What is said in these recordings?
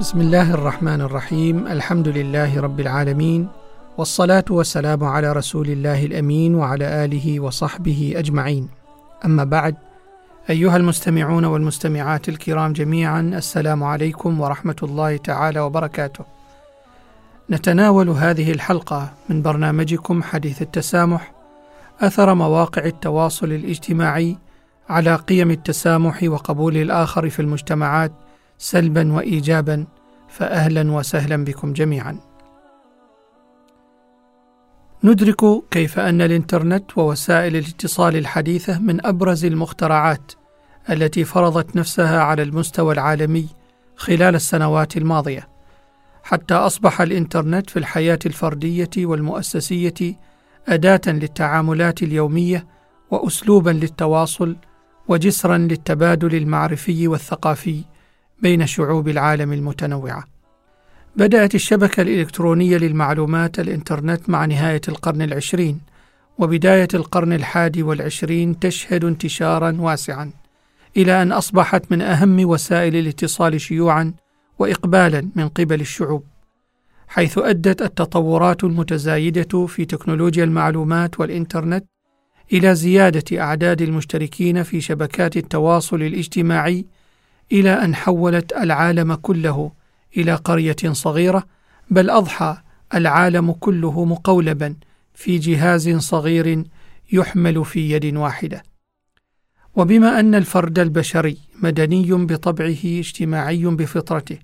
بسم الله الرحمن الرحيم الحمد لله رب العالمين والصلاه والسلام على رسول الله الامين وعلى اله وصحبه اجمعين اما بعد ايها المستمعون والمستمعات الكرام جميعا السلام عليكم ورحمه الله تعالى وبركاته نتناول هذه الحلقة من برنامجكم حديث التسامح اثر مواقع التواصل الاجتماعي على قيم التسامح وقبول الآخر في المجتمعات سلبا وايجابا فاهلا وسهلا بكم جميعا. ندرك كيف أن الإنترنت ووسائل الاتصال الحديثة من أبرز المخترعات التي فرضت نفسها على المستوى العالمي خلال السنوات الماضية حتى أصبح الإنترنت في الحياة الفردية والمؤسسية أداة للتعاملات اليومية واسلوبا للتواصل وجسرا للتبادل المعرفي والثقافي بين شعوب العالم المتنوعة. بدأت الشبكة الإلكترونية للمعلومات الإنترنت مع نهاية القرن العشرين وبداية القرن الحادي والعشرين تشهد انتشارا واسعا إلى أن أصبحت من أهم وسائل الاتصال شيوعا واقبالا من قبل الشعوب حيث أدت التطورات المتزايدة في تكنولوجيا المعلومات والإنترنت إلى زيادة أعداد المشتركين في شبكات التواصل الاجتماعي إلى أن حولت العالم كله إلى قرية صغيرة بل أضحى العالم كله مقولبا في جهاز صغير يحمل في يد واحدة. وبما أن الفرد البشري مدني بطبعه اجتماعي بفطرته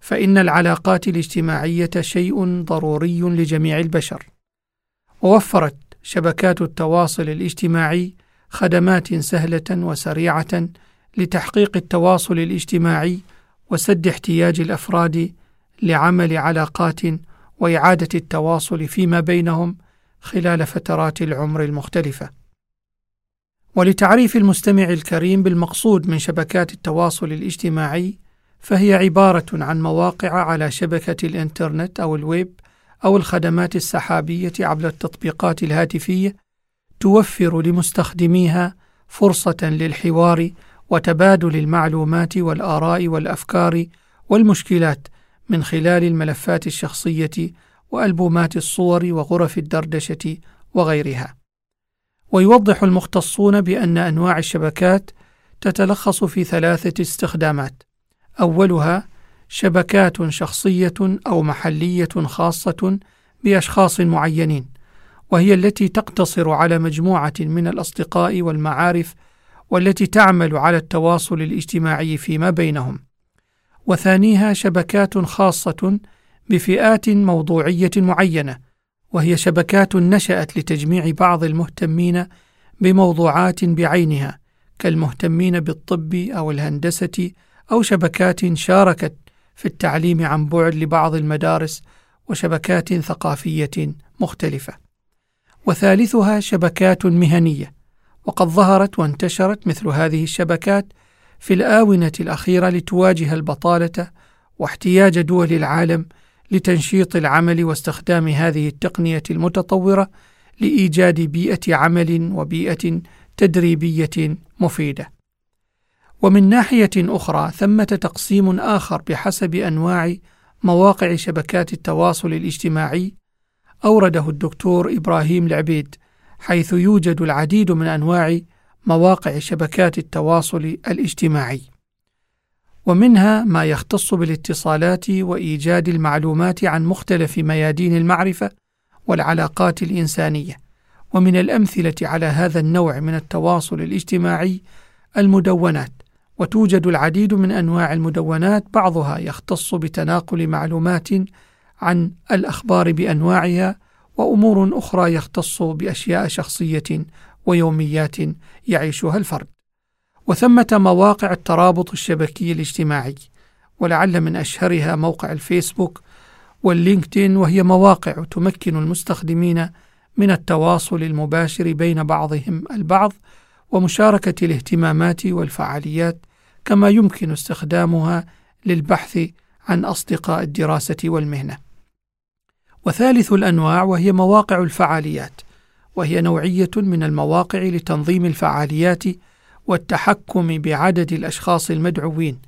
فإن العلاقات الاجتماعية شيء ضروري لجميع البشر. ووفرت شبكات التواصل الاجتماعي خدمات سهلة وسريعة لتحقيق التواصل الاجتماعي وسد احتياج الأفراد لعمل علاقات وإعادة التواصل فيما بينهم خلال فترات العمر المختلفة. ولتعريف المستمع الكريم بالمقصود من شبكات التواصل الاجتماعي فهي عبارة عن مواقع على شبكة الإنترنت أو الويب أو الخدمات السحابية عبر التطبيقات الهاتفية توفر لمستخدميها فرصة للحوار وتبادل المعلومات والآراء والأفكار والمشكلات من خلال الملفات الشخصية وألبومات الصور وغرف الدردشة وغيرها. ويوضح المختصون بأن أنواع الشبكات تتلخص في ثلاثة استخدامات. أولها شبكات شخصية أو محلية خاصة بأشخاص معينين وهي التي تقتصر على مجموعة من الأصدقاء والمعارف والتي تعمل على التواصل الاجتماعي فيما بينهم. وثانيها شبكات خاصة بفئات موضوعية معينة وهي شبكات نشأت لتجميع بعض المهتمين بموضوعات بعينها كالمهتمين بالطب أو الهندسة أو شبكات شاركت في التعليم عن بعد لبعض المدارس وشبكات ثقافية مختلفة. وثالثها شبكات مهنية وقد ظهرت وانتشرت مثل هذه الشبكات في الآونة الأخيرة لتواجه البطالة واحتياج دول العالم لتنشيط العمل واستخدام هذه التقنية المتطورة لإيجاد بيئة عمل وبيئة تدريبية مفيدة. ومن ناحية أخرى ثمة تقسيم آخر بحسب أنواع مواقع شبكات التواصل الاجتماعي أورده الدكتور إبراهيم العبيد حيث يوجد العديد من أنواع مواقع شبكات التواصل الاجتماعي ومنها ما يختص بالاتصالات وإيجاد المعلومات عن مختلف ميادين المعرفة والعلاقات الإنسانية. ومن الأمثلة على هذا النوع من التواصل الاجتماعي المدونات وتوجد العديد من أنواع المدونات بعضها يختص بتناقل معلومات عن الأخبار بأنواعها وأمور أخرى يختص بأشياء شخصية ويوميات يعيشها الفرد وثمة مواقع الترابط الشبكي الاجتماعي ولعل من أشهرها موقع الفيسبوك واللينكدين وهي مواقع تمكن المستخدمين من التواصل المباشر بين بعضهم البعض ومشاركة الاهتمامات والفعاليات كما يمكن استخدامها للبحث عن أصدقاء الدراسة والمهنة. وثالث الأنواع وهي مواقع الفعاليات، وهي نوعية من المواقع لتنظيم الفعاليات والتحكم بعدد الأشخاص المدعوين،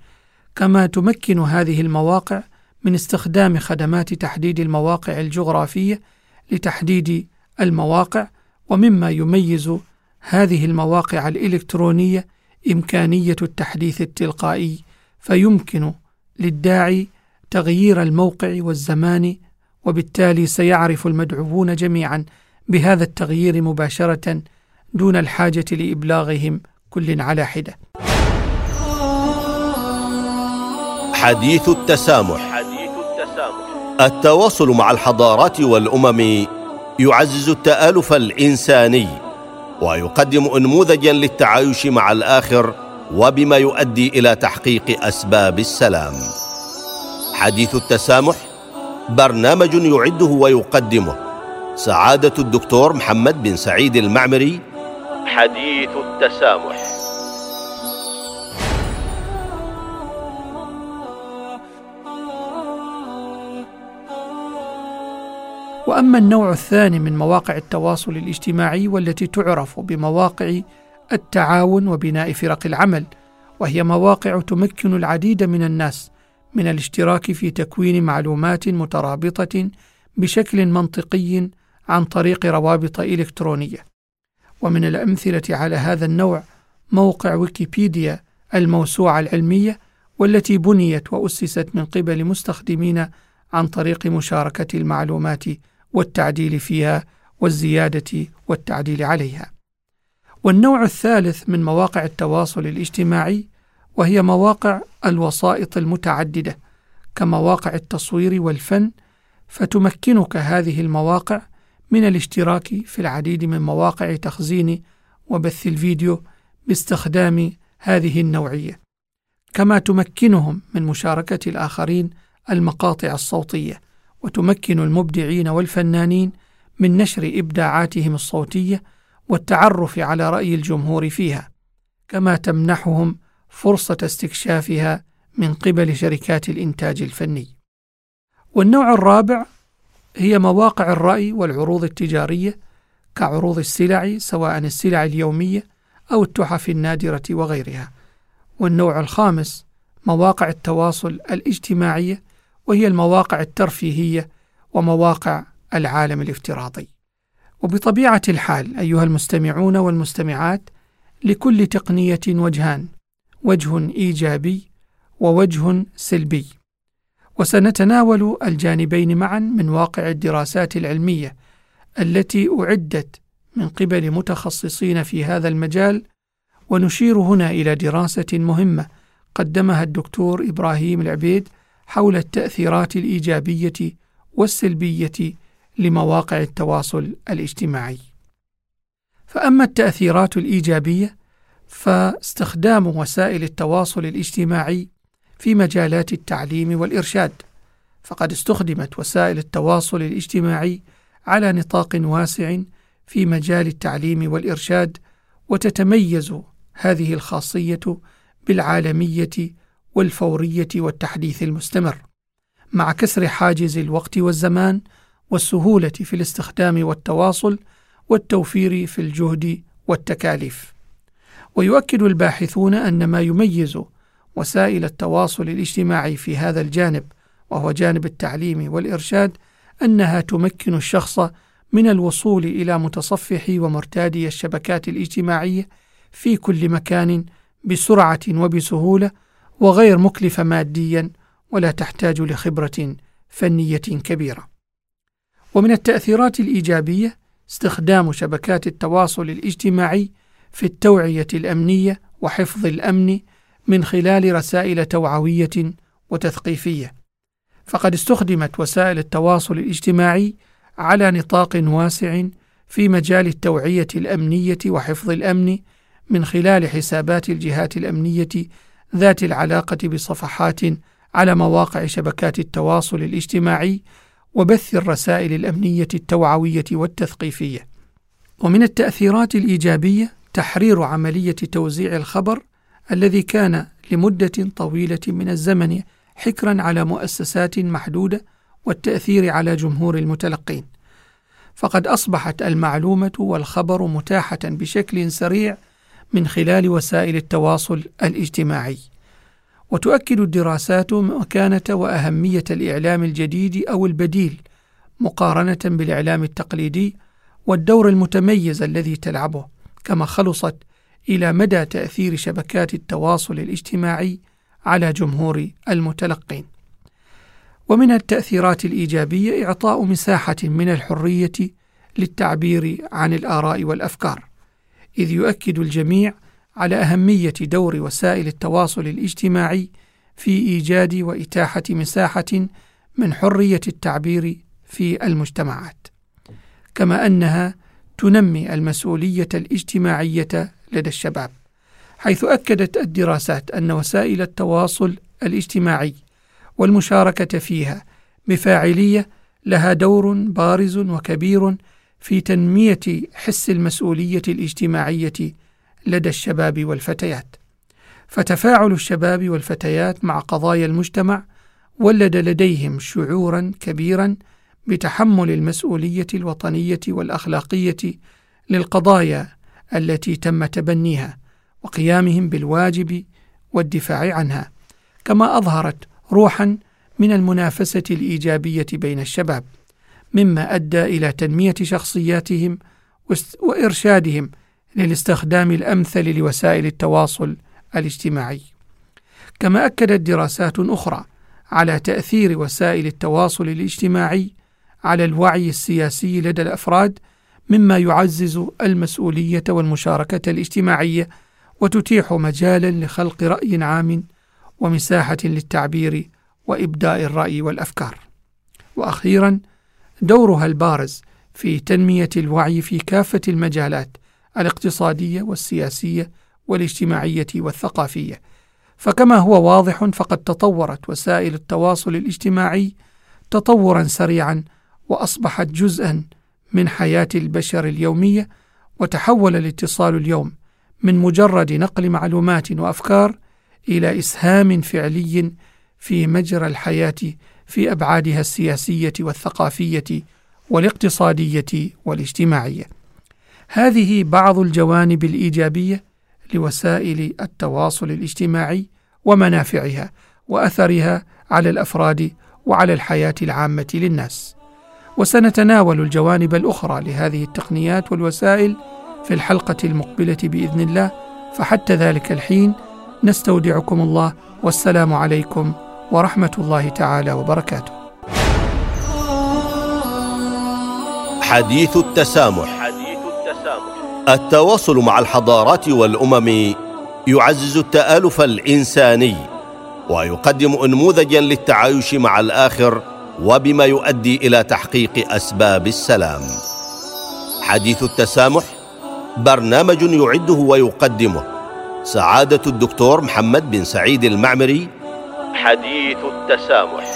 كما تمكن هذه المواقع من استخدام خدمات تحديد المواقع الجغرافية لتحديد المواقع ومما يميز هذه المواقع الإلكترونية إمكانية التحديث التلقائي فيمكن للداعي تغيير الموقع والزمان وبالتالي سيعرف المدعوون جميعا بهذا التغيير مباشرة دون الحاجة لإبلاغهم كل على حدة. حديث التسامح. حديث التسامح. التواصل مع الحضارات والأمم يعزز التآلف الإنساني ويقدم انموذجا للتعايش مع الآخر وبما يؤدي إلى تحقيق أسباب السلام. حديث التسامح برنامج يعده ويقدمه. سعادة الدكتور محمد بن سعيد المعمري. حديث التسامح. وأما النوع الثاني من مواقع التواصل الاجتماعي والتي تعرف بمواقع التعاون وبناء فرق العمل وهي مواقع تمكن العديد من الناس من الاشتراك في تكوين معلومات مترابطة بشكل منطقي عن طريق روابط إلكترونية. ومن الأمثلة على هذا النوع موقع ويكيبيديا الموسوعة العلمية والتي بنيت وأسست من قبل مستخدمين عن طريق مشاركة المعلومات والتعديل فيها والزيادة والتعديل عليها. والنوع الثالث من مواقع التواصل الاجتماعي وهي مواقع الوسائط المتعددة كمواقع التصوير والفن فتمكنك هذه المواقع من الاشتراك في العديد من مواقع تخزين وبث الفيديو باستخدام هذه النوعية كما تمكنهم من مشاركة الآخرين المقاطع الصوتية وتمكن المبدعين والفنانين من نشر إبداعاتهم الصوتية والتعرف على رأي الجمهور فيها كما تمنحهم فرصة استكشافها من قبل شركات الإنتاج الفني. والنوع الرابع هي مواقع الرأي والعروض التجارية كعروض السلع سواء السلع اليومية أو التحف النادرة وغيرها. والنوع الخامس مواقع التواصل الاجتماعية وهي المواقع الترفيهية ومواقع العالم الافتراضي. وبطبيعة الحال أيها المستمعون والمستمعات لكل تقنية وجهان. وجه إيجابي ووجه سلبي. وسنتناول الجانبين معا من واقع الدراسات العلمية التي أعدت من قبل متخصصين في هذا المجال ونشير هنا إلى دراسة مهمة قدمها الدكتور إبراهيم العبيد حول التأثيرات الإيجابية والسلبية لمواقع التواصل الاجتماعي. فأما التأثيرات الإيجابية فاستخدام وسائل التواصل الاجتماعي في مجالات التعليم والإرشاد، فقد استخدمت وسائل التواصل الاجتماعي على نطاق واسع في مجال التعليم والإرشاد، وتتميز هذه الخاصية بالعالمية والفورية والتحديث المستمر. مع كسر حاجز الوقت والزمان والسهولة في الاستخدام والتواصل والتوفير في الجهد والتكاليف. ويؤكد الباحثون أن ما يميز وسائل التواصل الاجتماعي في هذا الجانب وهو جانب التعليم والإرشاد أنها تمكن الشخص من الوصول إلى متصفح ومرتادي الشبكات الاجتماعية في كل مكان بسرعة وبسهولة وغير مكلفة ماديا ولا تحتاج لخبرة فنية كبيرة. ومن التأثيرات الإيجابية استخدام شبكات التواصل الاجتماعي في التوعية الأمنية وحفظ الأمن من خلال رسائل توعوية وتثقيفية. فقد استخدمت وسائل التواصل الاجتماعي على نطاق واسع في مجال التوعية الأمنية وحفظ الأمن من خلال حسابات الجهات الأمنية ذات العلاقة بصفحات على مواقع شبكات التواصل الاجتماعي وبث الرسائل الأمنية التوعوية والتثقيفية ومن التأثيرات الإيجابية تحرير عملية توزيع الخبر الذي كان لمدة طويلة من الزمن حكرا على مؤسسات محدودة والتأثير على جمهور المتلقين. فقد أصبحت المعلومة والخبر متاحة بشكل سريع من خلال وسائل التواصل الاجتماعي. وتؤكد الدراسات مكانة وأهمية الإعلام الجديد أو البديل مقارنة بالإعلام التقليدي والدور المتميز الذي تلعبه. كما خلصت إلى مدى تأثير شبكات التواصل الاجتماعي على جمهور المتلقين. ومن التأثيرات الإيجابية إعطاء مساحة من الحرية للتعبير عن الآراء والأفكار إذ يؤكد الجميع على أهمية دور وسائل التواصل الاجتماعي في إيجاد وإتاحة مساحة من حرية التعبير في المجتمعات. كما أنها تنمي المسؤولية الاجتماعية لدى الشباب حيث أكدت الدراسات أن وسائل التواصل الاجتماعي والمشاركة فيها بفاعليه لها دور بارز وكبير في تنمية حس المسؤولية الاجتماعية لدى الشباب والفتيات. فتفاعل الشباب والفتيات مع قضايا المجتمع ولد لديهم شعورا كبيرا بتحمل المسؤولية الوطنية والأخلاقية للقضايا التي تم تبنيها وقيامهم بالواجب والدفاع عنها كما أظهرت روحا من المنافسة الإيجابية بين الشباب مما أدى إلى تنمية شخصياتهم وإرشادهم للاستخدام الأمثل لوسائل التواصل الاجتماعي. كما أكدت دراسات أخرى على تأثير وسائل التواصل الاجتماعي على الوعي السياسي لدى الأفراد مما يعزز المسؤولية والمشاركة الاجتماعية وتتيح مجالا لخلق رأي عام ومساحة للتعبير وإبداء الرأي والأفكار. وأخيرا دورها البارز في تنمية الوعي في كافة المجالات الاقتصادية والسياسية والاجتماعية والثقافية. فكما هو واضح فقد تطورت وسائل التواصل الاجتماعي تطورا سريعا وأصبحت جزءا من حياة البشر اليومية وتحول الاتصال اليوم من مجرد نقل معلومات وأفكار إلى إسهام فعلي في مجرى الحياة في أبعادها السياسية والثقافية والاقتصادية والاجتماعية. هذه بعض الجوانب الإيجابية لوسائل التواصل الاجتماعي ومنافعها وأثرها على الأفراد وعلى الحياة العامة للناس. وسنتناول الجوانب الأخرى لهذه التقنيات والوسائل في الحلقة المقبلة بإذن الله. فحتى ذلك الحين نستودعكم الله. والسلام عليكم ورحمة الله تعالى وبركاته. حديث التسامح. حديث التسامح التواصل مع الحضارات والأمم يعزز التآلف الإنساني ويقدم انموذجا للتعايش مع الآخر وبما يؤدي إلى تحقيق أسباب السلام. حديث التسامح برنامج يعده ويقدمه. سعادة الدكتور محمد بن سعيد المعمري. حديث التسامح.